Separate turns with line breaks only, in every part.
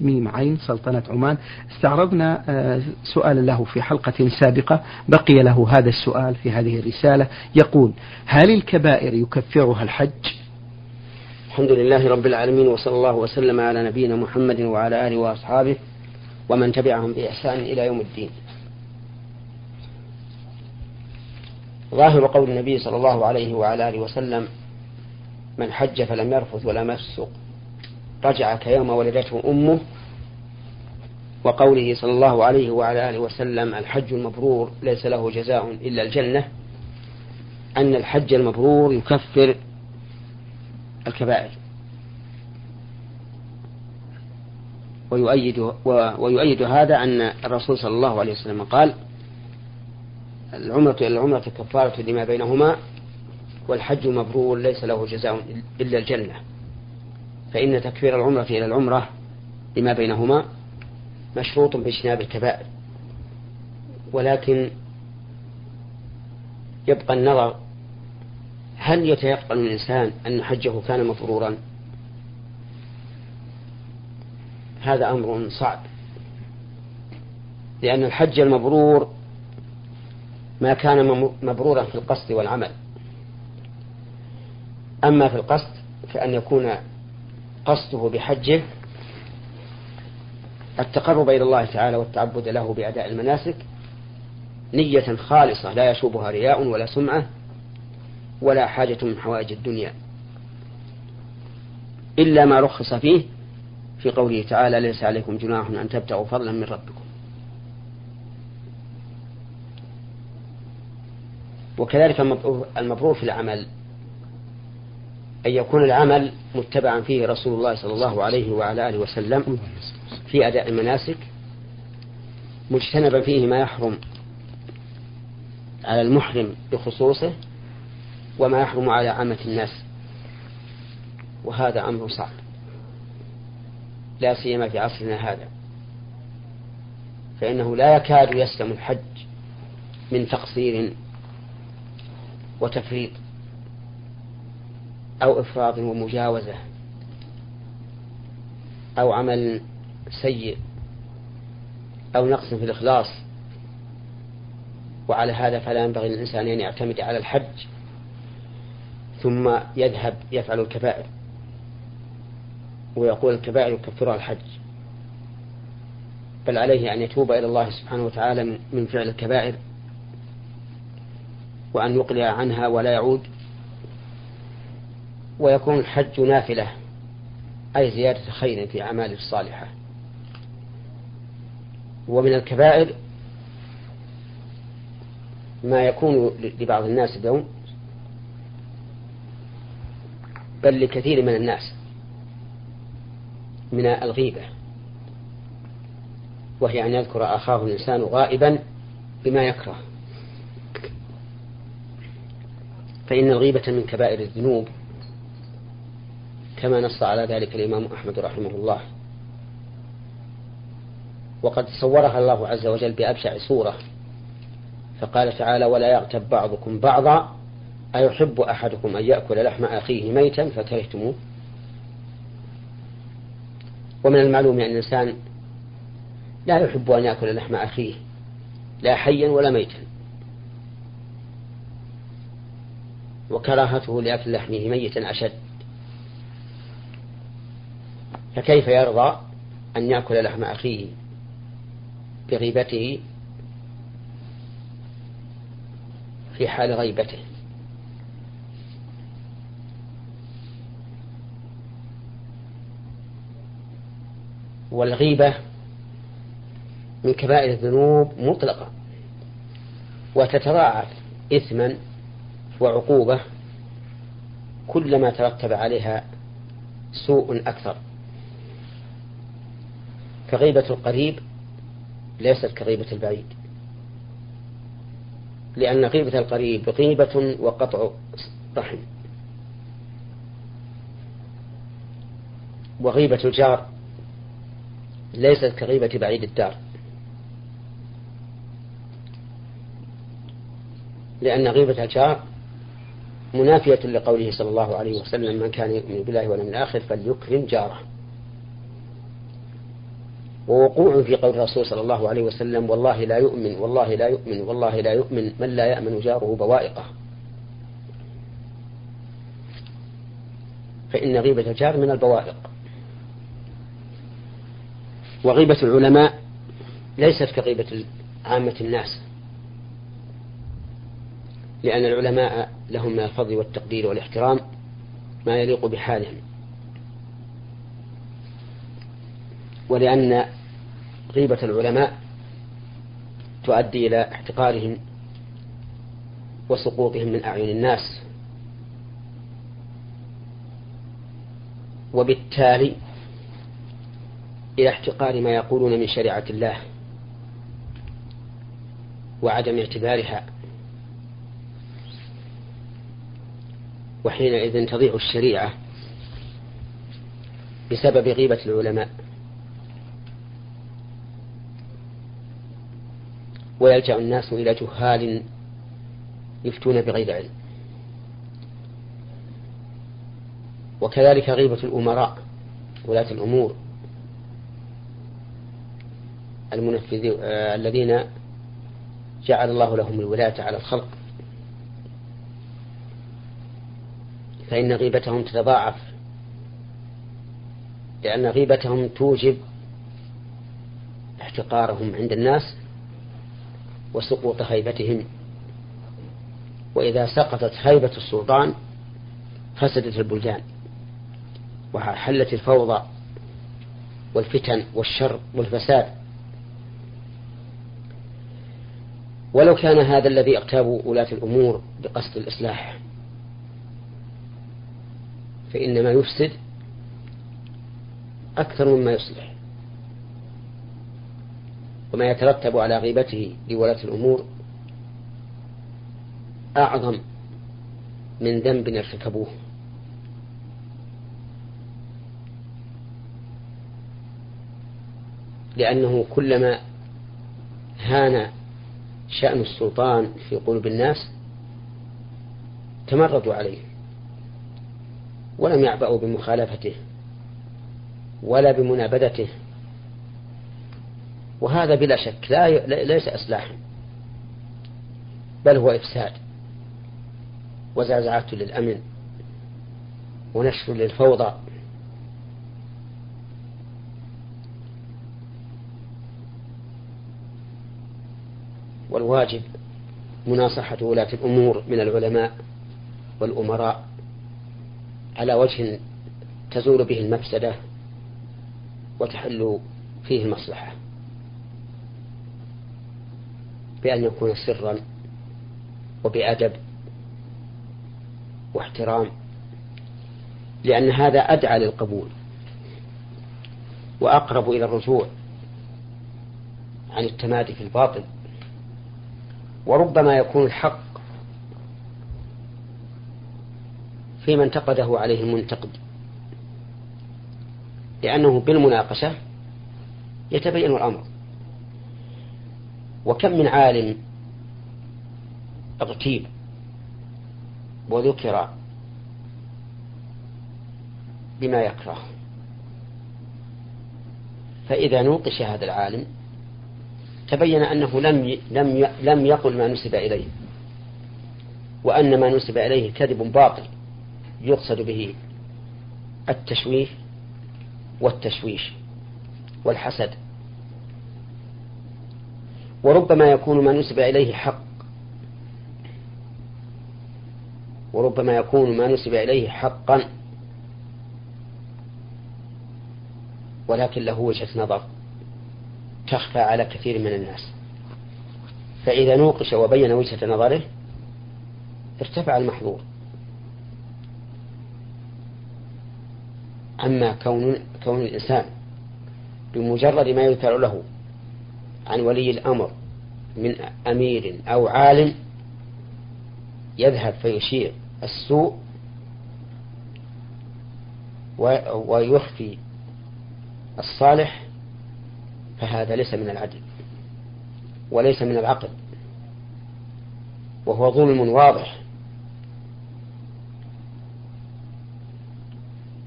ميم عين سلطنة عمان. استعرضنا آه، سؤالا له في حلقة سابقة. بقي له هذا السؤال في هذه الرسالة. يقول هل الكبائر يكفرها الحج؟
الحمد لله رب العالمين وصلى الله وسلم على نبينا محمد وعلى آله وأصحابه ومن تبعهم بإحسان إلى يوم الدين. ظاهر قول النبي صلى الله عليه وعلى آله وسلم من حج فلم يرفث ولم يفسق رجع كيوم ولدته أمه وقوله صلى الله عليه وعلى آله وسلم الحج المبرور ليس له جزاء إلا الجنة أن الحج المبرور يكفر الكبائر. ويؤيد, ويؤيد هذا أن الرسول صلى الله عليه وسلم قال العمرة إلى العمرة كفارة لما بينهما والحج المبرور ليس له جزاء إلا الجنة. فإن تكفير العمرة إلى العمرة لما بينهما مشروط باجتناب الكبائر. ولكن يبقى النظر هل يتيقن الإنسان أن حجه كان مبرورا هذا أمر صعب. لأن الحج المبرور ما كان مبرورا في القصد والعمل. أما في القصد فأن يكون قصده بحجه التقرب إلى الله تعالى والتعبد له بأداء المناسك نية خالصة لا يشوبها رياء ولا سمعة ولا حاجة من حوائج الدنيا. إلا ما رخص فيه في قوله تعالى ليس عليكم جناح أن تبتغوا فضلا من ربكم. وكذلك المبرور في العمل. أن يكون العمل متبعا فيه رسول الله صلى الله عليه وعلى آله وسلم في أداء المناسك مجتنبا فيه ما يحرم على المحرم بخصوصه وما يحرم على عامة الناس. وهذا أمر صعب. لا سيما في عصرنا هذا. فإنه لا يكاد يسلم الحج من تقصير وتفريط. أو إفراط ومجاوزة أو عمل سيء أو نقص في الإخلاص وعلى هذا فلا ينبغي للإنسان أن يعتمد على الحج ثم يذهب يفعل الكبائر ويقول الكبائر يكفرها الحج بل عليه أن يتوب إلى الله سبحانه وتعالى من فعل الكبائر وأن يقلع عنها ولا يعود ويكون الحج نافلة أي زيادة خير في أعماله الصالحة. ومن الكبائر ما يكون لبعض الناس اليوم بل لكثير من الناس من الغيبة. وهي أن يذكر أخاه الإنسان غائبا بما يكره. فإن الغيبة من كبائر الذنوب كما نص على ذلك الإمام أحمد رحمه الله. وقد صورها الله عز وجل بأبشع صورة فقال تعالى ولا يغتب بعضكم بعضا أيحب أحدكم أن يأكل لحم أخيه ميتا فكرهتموه ومن المعلوم أن الإنسان لا يحب أن يأكل لحم أخيه لا حيا ولا ميتا. وكراهته لأكل لحمه ميتا أشد. فكيف يرضى أن يأكل لحم أخيه بغيبته في حال غيبته؟ والغيبة من كبائر الذنوب مطلقة وتتضاعف إثما وعقوبة كلما ترتب عليها سوء أكثر. كغيبة القريب ليست كغيبة البعيد. لأن غيبة القريب غيبة وقطع رحم. وغيبة الجار ليست كغيبة بعيد الدار. لأن غيبة الجار منافية لقوله صلى الله عليه وسلم من كان يؤمن بالله واليوم الآخر فليكرم جاره. ووقوع في قول الرسول صلى الله عليه وسلم والله لا يؤمن والله لا يؤمن والله لا يؤمن من لا يأمن جاره بوائقه. فإن غيبة الجار من البوائق. وغيبة العلماء ليست كغيبة عامة الناس. لأن العلماء لهم من الفضل والتقدير والإحترام ما يليق بحالهم. ولأن غيبة العلماء تؤدي إلى احتقارهم وسقوطهم من أعين الناس. وبالتالي إلى احتقار ما يقولون من شريعة الله وعدم اعتبارها. وحينئذ تضيع الشريعة بسبب غيبة العلماء. ويلجأ الناس إلى جهال يفتون بغير علم. وكذلك غيبة الأمراء ولاة الأمور. المنفذين آه الذين جعل الله لهم الولاية على الخلق. فإن غيبتهم تتضاعف لأن غيبتهم توجب احتقارهم عند الناس. وسقوط هيبتهم وإذا سقطت هيبة السلطان فسدت البلدان. وحلت الفوضى والفتن والشر والفساد. ولو كان هذا الذي اغتابوا ولاة الأمور بقصد الإصلاح فإن ما يفسد أكثر مما يصلح. وما يترتب على غيبته لولاة الأمور أعظم من ذنب ارتكبوه. لأنه كلما هان شأن السلطان في قلوب الناس تمردوا عليه ولم يعبأوا بمخالفته ولا بمنابذته وهذا بلا شك لا ليس إصلاحا بل هو إفساد وزعزعة للأمن ونشر للفوضى. والواجب مناصحة ولاة الأمور من العلماء والأمراء على وجه تزول به المفسدة وتحل فيه المصلحة. بأن يكون سرا وبأدب واحترام لأن هذا أدعى للقبول وأقرب إلى الرجوع عن التمادي في الباطل. وربما يكون الحق فيما انتقده عليه المنتقد لأنه بالمناقشة يتبين الأمر. وكم من عالم اغتيب وذكر بما يكره. فإذا نوقش هذا العالم تبين أنه لم لم لم يقل ما نسب إليه وأن ما نسب إليه كذب باطل يقصد به التشويش والتشويش والحسد. وربما يكون ما نسب إليه حق. وربما يكون ما نسب إليه حقا. ولكن له وجهة نظر تخفى على كثير من الناس. فإذا نوقش وبين وجهة نظره ارتفع المحظور. أما كون كون الإنسان بمجرد ما يذكر له عن ولي الأمر من أمير أو عالم يذهب فيشير السوء ويخفي الصالح فهذا ليس من العدل وليس من العقل وهو ظلم واضح.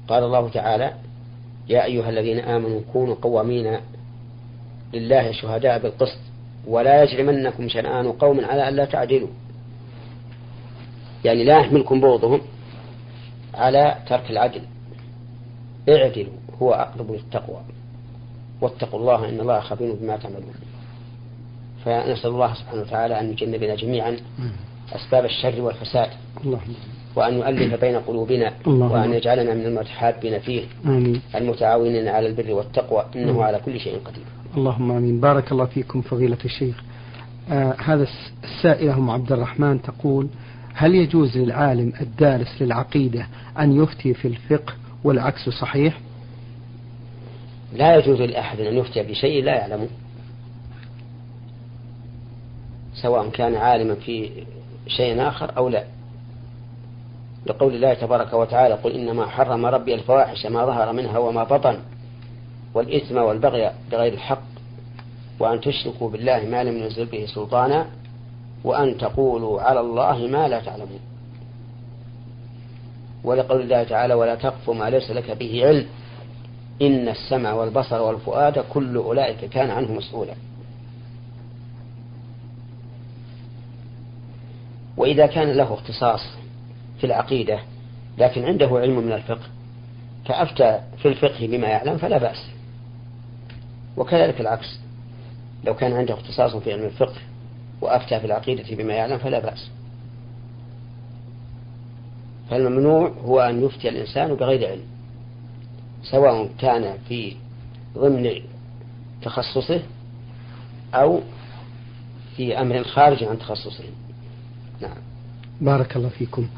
قال الله تعالى يا أيها الذين آمنوا كونوا قوامين لله شهداء بالقسط ولا يجرمنكم شنآن قوم على ألا تعدلوا. يعني لا يحملكم بغضهم على ترك العدل. اعدلوا هو أقرب للتقوى. واتقوا الله إن الله خبير بما تعملون. فنسأل الله سبحانه وتعالى أن يجنبنا جميعا أسباب الشر والفساد. وأن يؤلف بين قلوبنا وأن يجعلنا من المتحابين فيه. المتعاونين على البر والتقوى إنه. على كل شيء قدير.
اللهم آمين. بارك الله فيكم فضيلة الشيخ. آه هذا السائلة أم عبد الرحمن تقول هل يجوز للعالم الدارس للعقيدة أن يفتي في الفقه والعكس صحيح؟
لا يجوز لأحد أن يفتي بشيء لا يعلمه سواء كان عالما في شيء آخر أو لا. لقول الله تبارك وتعالى قل إنما حرم ربي الفواحش ما ظهر منها وما بطن. والإثم والبغي بغير الحق وأن تشركوا بالله ما لم ينزل به سلطانا وأن تقولوا على الله ما لا تعلمون. ولقول الله تعالى ولا تقف ما ليس لك به علم إن السمع والبصر والفؤاد كل أولئك كان عنه مسؤولا. وإذا كان له اختصاص في العقيدة لكن عنده علم من الفقه فأفتى في الفقه بما يعلم فلا بأس. وكذلك العكس. لو كان عنده اختصاص في علم الفقه وأفتى في العقيدة بما يعلم فلا بأس. فالممنوع هو أن يفتي الإنسان بغير علم سواء كان في ضمن تخصصه أو في أمر خارج عن تخصصه. نعم.
بارك الله فيكم.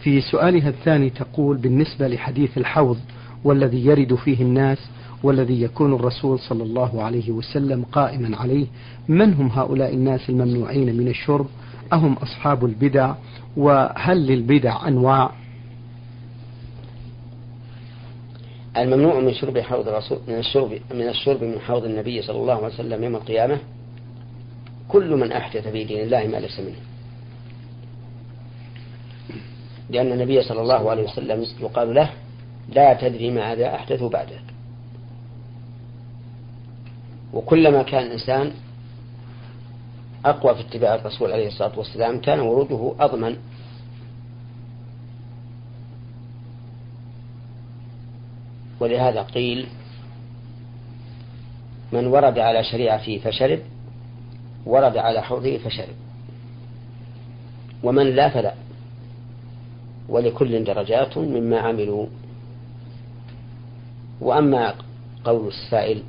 في سؤالها الثاني تقول بالنسبة لحديث الحوض والذي يرد فيه الناس والذي يكون الرسول صلى الله عليه وسلم قائما عليه من هم هؤلاء الناس الممنوعين من الشرب؟ أهم أصحاب البدع؟ وهل للبدع أنواع؟
الممنوع من شرب حوض الرسول من الشرب من الشرب من حوض النبي صلى الله عليه وسلم يوم القيامة؟ كل من أحدث في دين الله ما ليس منه. لأن النبي صلى الله عليه وسلم يقال له لا تدري ماذا أحدث بعدك. وكلما كان الإنسان أقوى في اتباع الرسول عليه الصلاة والسلام كان وروده أضمن. ولهذا قيل من ورد على شريعته فشرب ورد على حوضه فشرب. ومن لا فلا ولكل درجات مما عملوا. وأما قول السائل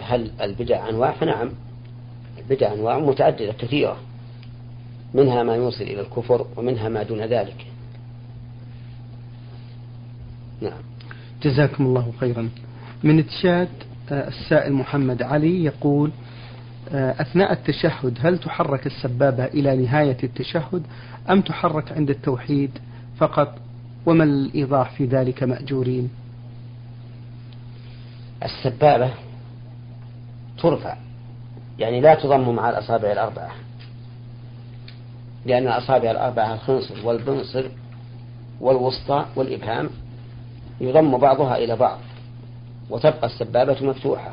هل البدع أنواع؟ فنعم البدع أنواع متعددة كثيرة منها ما يوصل إلى الكفر ومنها ما دون ذلك.
نعم. جزاكم الله خيرا. من تشاد آه، السائل محمد علي يقول آه، أثناء التشهد هل تحرك السبابة إلى نهاية التشهد أم تحرك عند التوحيد فقط؟ وما الإيضاح في ذلك مأجورين؟
السبابة ترفع. يعني لا تضم مع الأصابع الأربعة. لأن الأصابع الأربعة الخنصر والبنصر والوسطى والإبهام يضم بعضها إلى بعض وتبقى السبابة مفتوحة.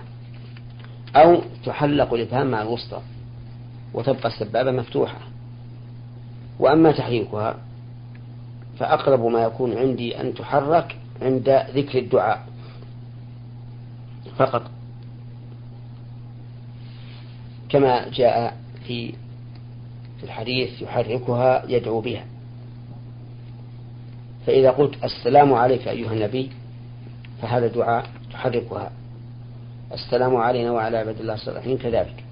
أو تحلق الإبهام مع الوسطى وتبقى السبابة مفتوحة. وأما تحريكها فأقرب ما يكون عندي أن تحرك عند ذكر الدعاء. فقط كما جاء في الحديث يحركها يدعو بها. فإذا قلت السلام عليك أيها النبي فهذا دعاء تحركها. السلام علينا وعلى عباد الله الصالحين كذلك.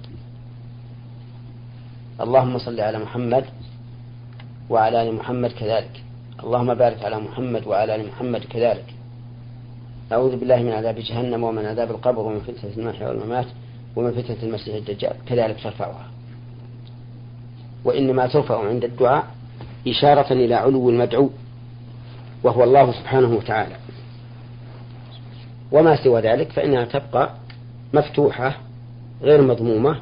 اللهم صل على محمد وعلى آل محمد كذلك. اللهم بارك على محمد وعلى آل محمد كذلك. أعوذ بالله من عذاب جهنم ومن عذاب القبر ومن فتنة المحيا والممات. ومن فتنة المسيح الدجال كذلك ترفعها. وإنما ترفع عند الدعاء إشارة إلى علو المدعو وهو الله سبحانه وتعالى. وما سوى ذلك فإنها تبقى مفتوحة غير مضمومة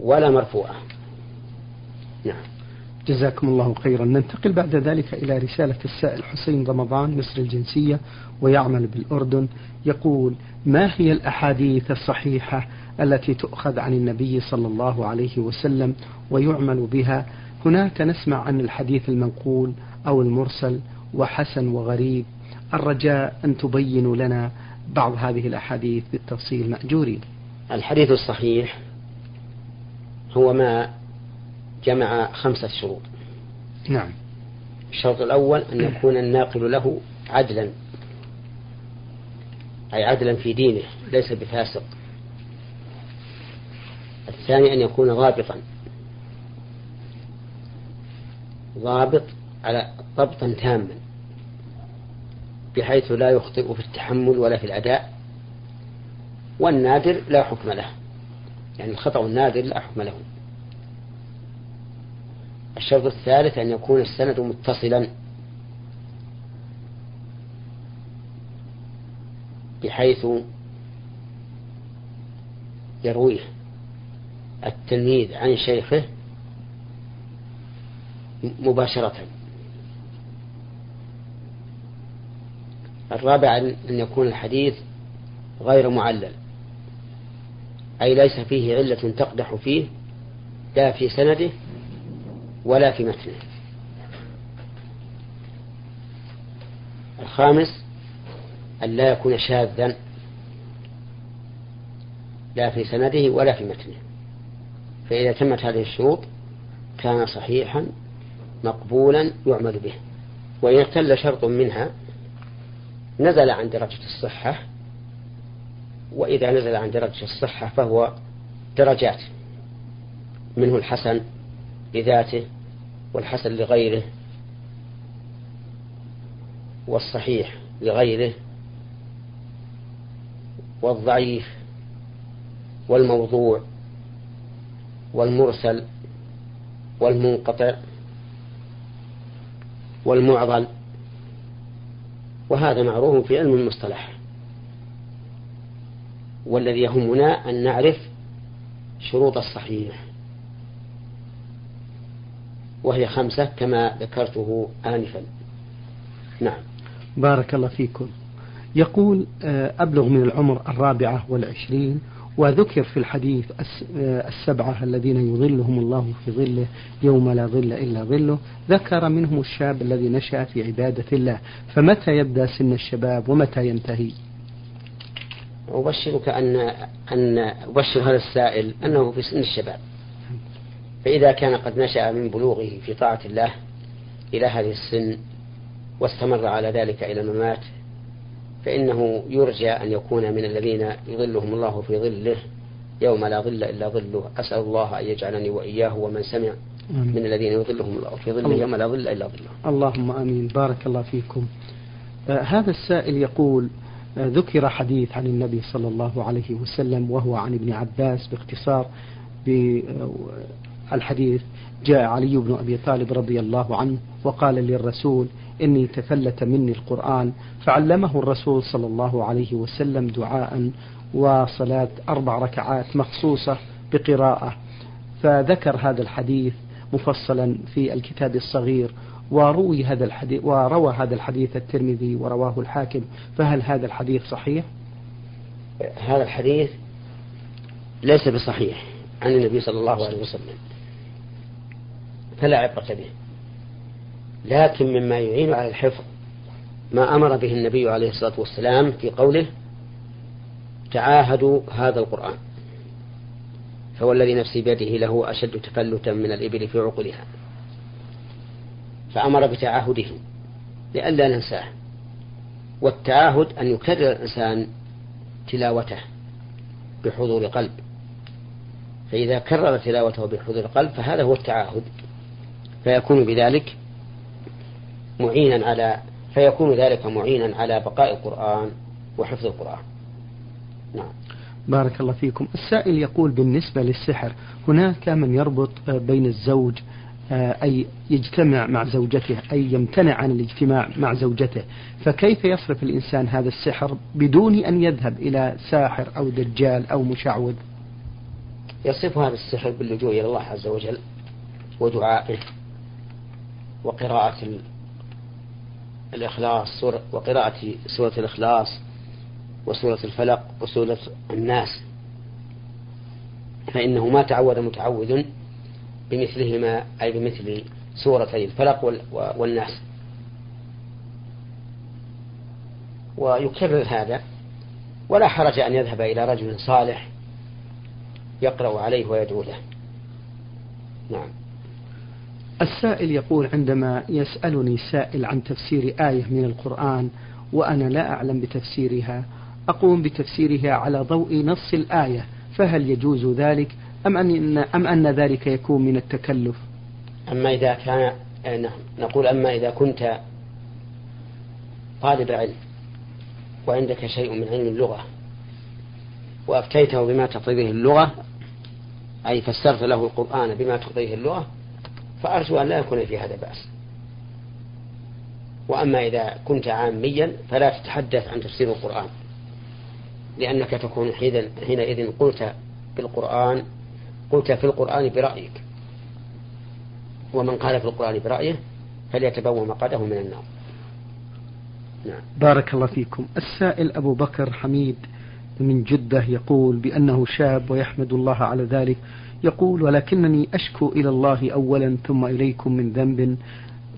ولا مرفوعة.
نعم. جزاكم الله خيرا. ننتقل بعد ذلك إلى رسالة السائل حسين رمضان مصر الجنسية ويعمل بالأردن. يقول ما هي الأحاديث الصحيحة التي تؤخذ عن النبي صلى الله عليه وسلم ويعمل بها؟ هناك نسمع عن الحديث المنقول أو المرسل وحسن وغريب. الرجاء أن تبينوا لنا بعض هذه الأحاديث بالتفصيل. مأجورين
الحديث الصحيح هو ما جمع خمسة شروط.
نعم.
الشرط الأول أن يكون الناقل له عدلا. أي عدلا في دينه ليس بفاسق. الثاني أن يكون ضابطا. ضابط على ضبطا تاما بحيث لا يخطئ في التحمل ولا في الأداء. والنادر لا حكم له. يعني الخطأ النادر لا حكم له. الشرط الثالث أن يكون السند متصلا. بحيث يرويه التلميذ عن شيخه مباشرة. الرابع أن يكون الحديث غير معلل أي ليس فيه علة تقدح فيه لا في سنده ولا في متنه. الخامس أن لا يكون شاذا لا في سنده ولا في متنه. فإذا تمت هذه الشروط كان صحيحا مقبولا يعمل به. وإن اختل شرط منها نزل عن درجة الصحة وإذا نزل عن درجة الصحة فهو درجات منه الحسن لذاته والحسن لغيره والصحيح لغيره والضعيف والموضوع والمرسل والمنقطع والمعضل وهذا معروف في علم المصطلح. والذي يهمنا أن نعرف شروط الصحيح وهي خمسة كما ذكرته آنفا. نعم.
بارك الله فيكم. يقول آه، أبلغ من العمر الرابعة والعشرين وذكر في الحديث آه، السبعة الذين يظلهم الله في ظله يوم لا ظل إلا ظله ذكر منهم الشاب الذي نشأ في عبادة الله. فمتى يبدأ سن الشباب ومتى ينتهي؟
أبشرك أن أن أبشر هذا السائل أنه في سن الشباب. فإذا كان قد نشأ من بلوغه في طاعة الله إلى هذه السن واستمر على ذلك إلى الممات فإنه يرجى أن يكون من الذين يظلهم الله في ظله يوم لا ظل إلا ظله. أسأل الله أن يجعلني وإياه ومن سمع من الذين يظلهم الله في ظله يوم لا ظل إلا ظله.
اللهم آمين. بارك الله فيكم. آه هذا السائل يقول آه ذكر حديث عن النبي صلى الله عليه وسلم وهو عن ابن عباس باختصار بالحديث جاء علي بن أبي طالب رضي الله عنه وقال للرسول إني تفلت مني القرآن فعلمه الرسول صلى الله عليه وسلم دعاء وصلاة أربع ركعات مخصوصة بقراءة. فذكر هذا الحديث مفصلا في الكتاب الصغير وروي هذا الحديث وروى هذا الحديث الترمذي ورواه الحاكم. فهل هذا الحديث صحيح؟
هذا الحديث ليس بصحيح عن النبي صلى الله عليه وسلم. فلا عبرة به. لكن مما يعين على الحفظ ما أمر به النبي عليه الصلاة والسلام في قوله تعاهدوا هذا القرآن فهو الذي نفسي بيده له أشد تفلتا من الإبل في عقلها فأمر بتعاهده لئلا ننساه والتعاهد أن يكرر الإنسان تلاوته بحضور قلب. فإذا كرر تلاوته بحضور قلب فهذا هو التعاهد فيكون بذلك معينا على فيكون ذلك معينا على بقاء القرآن وحفظ القرآن. نعم.
بارك الله فيكم. السائل يقول بالنسبة للسحر هناك من يربط بين الزوج آه، أي يجتمع مع زوجته أي يمتنع عن الاجتماع مع زوجته فكيف يصرف الإنسان هذا السحر بدون أن يذهب إلى ساحر أو دجال أو مشعوذ؟
يصرف هذا السحر باللجوء إلى الله عز وجل ودعائه وقراءة الإخلاص وقراءة سورة الإخلاص وسورة الفلق وسورة الناس. فإنه ما تعود متعوذ بمثلهما أي بمثل سورتي الفلق والناس. ويكرر هذا ولا حرج أن يذهب إلى رجل صالح يقرأ عليه ويدعو له. نعم.
السائل يقول عندما يسألني سائل عن تفسير آية من القرآن وأنا لا أعلم بتفسيرها أقوم بتفسيرها على ضوء نص الآية فهل يجوز ذلك أم أن, أم أن ذلك يكون من التكلف؟
أما إذا كان نقول أما إذا كنت طالب علم وعندك شيء من علم اللغة وأفتيته بما تقتضيه اللغة أي فسرت له القرآن بما تقتضيه اللغة فأرجو أن لا يكون في هذا بأس. وأما إذا كنت عاميا فلا تتحدث عن تفسير القرآن. لأنك تكون حينئذ قلت بالقرآن قلت في القرآن برأيك. ومن قال في القرآن برأيه فليتبوى مقعده من النار.
نعم. بارك الله فيكم. السائل أبو بكر حميد من جدة يقول بأنه شاب ويحمد الله على ذلك. يقول ولكنني أشكو إلى الله أولا ثم إليكم من ذنب.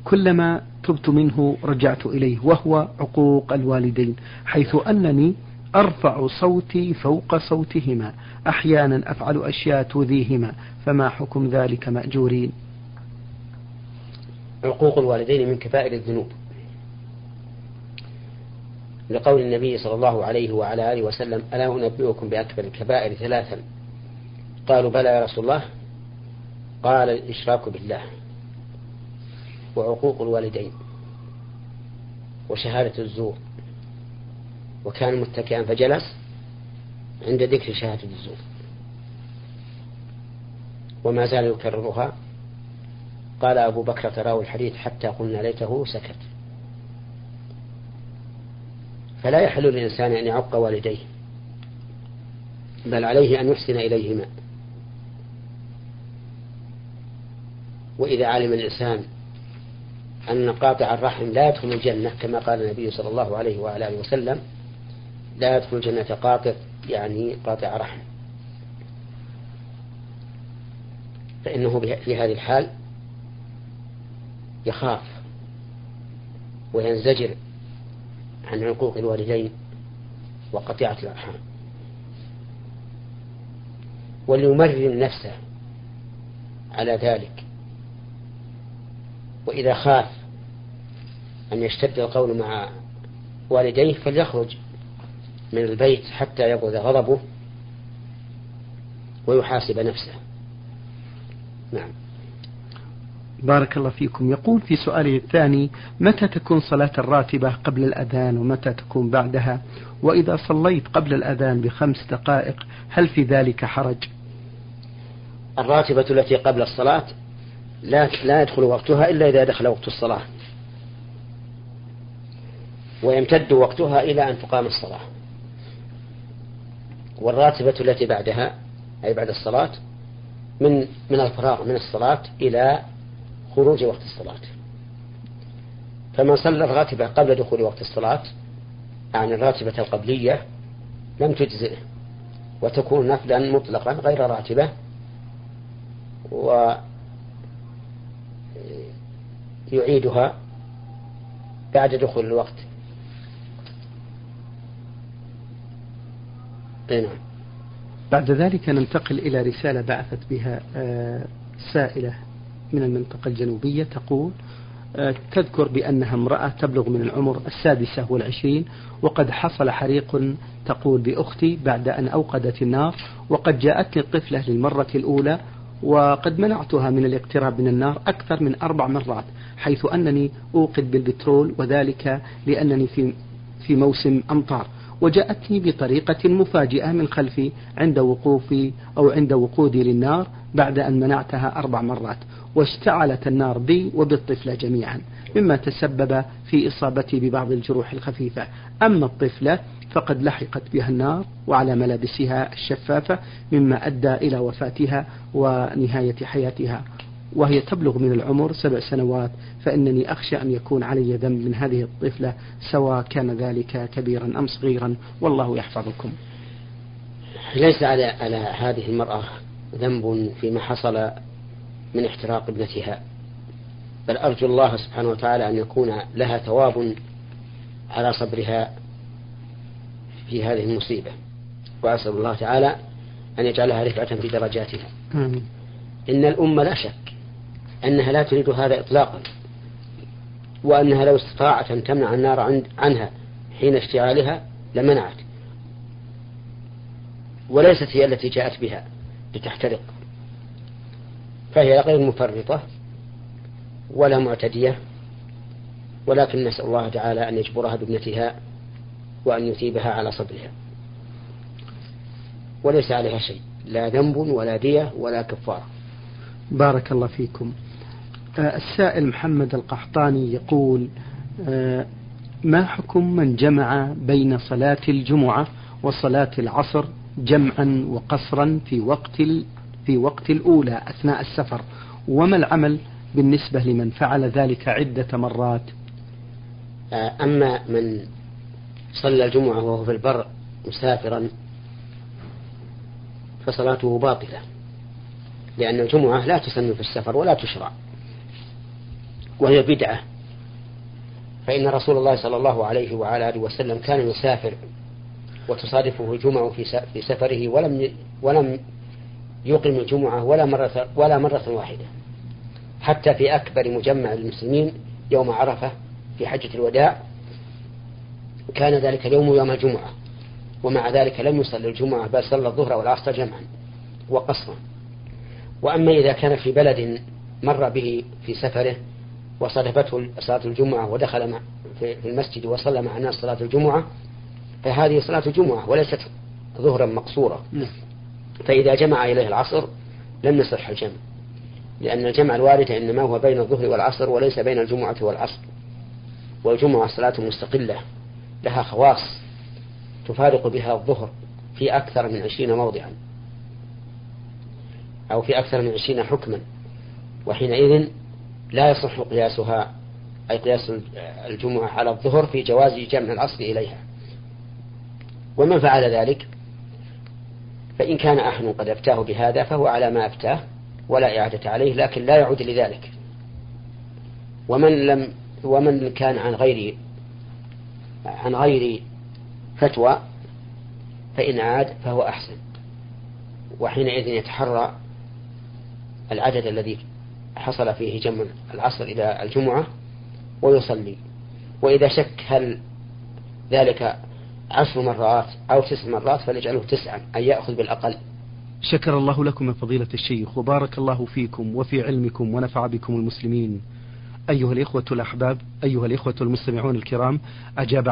كلما تبت منه رجعت إليه وهو عقوق الوالدين حيث أنني أرفع صوتي فوق صوتهما أحيانا أفعل أشياء تؤذيهما فما حكم ذلك مأجورين؟
عقوق الوالدين من كبائر الذنوب. لقول النبي صلى الله عليه وعلى آله وسلم ألا أنبئكم بأكبر الكبائر ثلاثا؟ قالوا بلى يا رسول الله. قال الإشراك بالله وعقوق الوالدين وشهادة الزور. وكان متكئا فجلس عند ذكر شهادة الزور. وما زال يكررها. قال أبو بكر تراه الحديث حتى قلنا ليته سكت. فلا يحل للإنسان أن يعق والديه بل عليه أن يحسن إليهما. وإذا علم الإنسان أن قاطع الرحم لا يدخل الجنة كما قال النبي صلى الله عليه وعلى آله وسلم لا يدخل الجنة قاطع يعني قاطع رحم. فإنه في هذه الحال يخاف وينزجر عن عقوق الوالدين وقطيعة الأرحام. وليمرن نفسه على ذلك. وإذا خاف أن يشتد القول مع والديه فليخرج من البيت حتى يبرد غضبه ويحاسب نفسه. نعم.
بارك الله فيكم. يقول في سؤاله الثاني متى تكون صلاة الراتبة قبل الأذان ومتى تكون بعدها؟ وإذا صليت قبل الأذان بخمس دقائق هل في ذلك حرج؟
الراتبة التي قبل الصلاة لا لا يدخل وقتها إلا إذا دخل وقت الصلاة. ويمتد وقتها إلى أن تقام الصلاة. والراتبة التي بعدها أي بعد الصلاة من من الفراغ من الصلاة إلى خروج وقت الصلاة. فمن صلى الراتبة قبل دخول وقت الصلاة يعني الراتبة القبلية لم تجزئه. وتكون نفلا مطلقا غير راتبة. ويعيدها بعد دخول الوقت.
نعم. بعد ذلك ننتقل إلى رسالة بعثت بها آه، سائلة من المنطقة الجنوبية تقول آه، تذكر بأنها امرأة تبلغ من العمر السادسة والعشرين وقد حصل حريق تقول بأختي بعد أن أوقدت النار وقد جاءتني الطفلة للمرة الأولى وقد منعتها من الاقتراب من النار أكثر من أربع مرات حيث أنني أوقد بالبترول وذلك لأنني في في موسم أمطار وجاءتني بطريقة مفاجئة من خلفي عند وقوفي أو عند وقودي للنار بعد أن منعتها أربع مرات. واشتعلت النار بي وبالطفلة جميعا مما تسبب في إصابتي ببعض الجروح الخفيفة. أما الطفلة فقد لحقت بها النار وعلى ملابسها الشفافة مما أدى إلى وفاتها ونهاية حياتها. وهي تبلغ من العمر سبع سنوات فإنني أخشى أن يكون علي ذنب من هذه الطفلة سواء كان ذلك كبيرا أم صغيرا. والله يحفظكم.
ليس على على هذه المرأة ذنب فيما حصل من احتراق ابنتها. بل أرجو الله سبحانه وتعالى أن يكون لها ثواب على صبرها في هذه المصيبة. وأسأل الله تعالى أن يجعلها رفعة في درجاتها.
آمين.
إن الأمة لا شك أنها لا تريد هذا إطلاقا وأنها لو استطاعت أن تمنع النار عنها حين اشتعالها لمنعت. وليست هي التي جاءت بها لتحترق. فهي غير مفرطة ولا معتدية ولكن نسأل الله تعالى أن يجبرها بابنتها وأن يثيبها على صبرها وليس عليها شيء لا ذنب ولا دية ولا كفارة.
بارك الله فيكم. آه، السائل محمد القحطاني يقول آه، ما حكم من جمع بين صلاة الجمعة وصلاة العصر جمعا وقصرا في وقت في وقت الأولى أثناء السفر وما العمل بالنسبة لمن فعل ذلك عدة مرات؟
آه، أما من صلى الجمعة وهو في البر مسافرا فصلاته باطلة لأن الجمعة لا تسن في السفر ولا تشرع وهي بدعة. فإن رسول الله صلى الله عليه وعلى آله وسلم كان يسافر وتصادفه الجمعة في سفره ولم ولم يقم الجمعة ولا مرة ولا مرة واحدة حتى في أكبر مجمع المسلمين يوم عرفة في حجة الوداع كان ذلك اليوم يوم الجمعة ومع ذلك لم يصلي الجمعة بل صلى الظهر والعصر جمعا وقصرا وأما إذا كان في بلد مر به في سفره وصادفته صلاة الجمعة ودخل في المسجد وصلى مع الناس صلاة الجمعة فهذه صلاة الجمعة وليست ظهرا مقصورة
نعم.
فإذا جمع إليه العصر لم يصح الجمع لأن الجمع الوارد إنما هو بين الظهر والعصر وليس بين الجمعة والعصر والجمعة صلاة مستقلة لها خواص تفارق بها الظهر في أكثر من عشرين موضعا أو في أكثر من عشرين حكما وحينئذ لا يصح قياسها أي قياس الجمعة على الظهر في جواز جمع العصر إليها. ومن فعل ذلك فإن كان أحد قد أفتاه بهذا فهو على ما أفتاه ولا إعادة عليه لكن لا يعود لذلك. ومن لم ومن كان عن غير عن غير فتوى فإن عاد فهو أحسن. وحينئذ يتحرى العدد الذي حصل فيه جمع العصر إلى الجمعة ويصلي. وإذا شك هل ذلك عشر مرات أو تسع مرات فليجعله تسعا أي يأخذ بالأقل.
شكر الله لكم من فضيلة الشيخ وبارك الله فيكم وفي علمكم ونفع بكم المسلمين. أيها الإخوة الأحباب أيها الإخوة المستمعون الكرام أجاب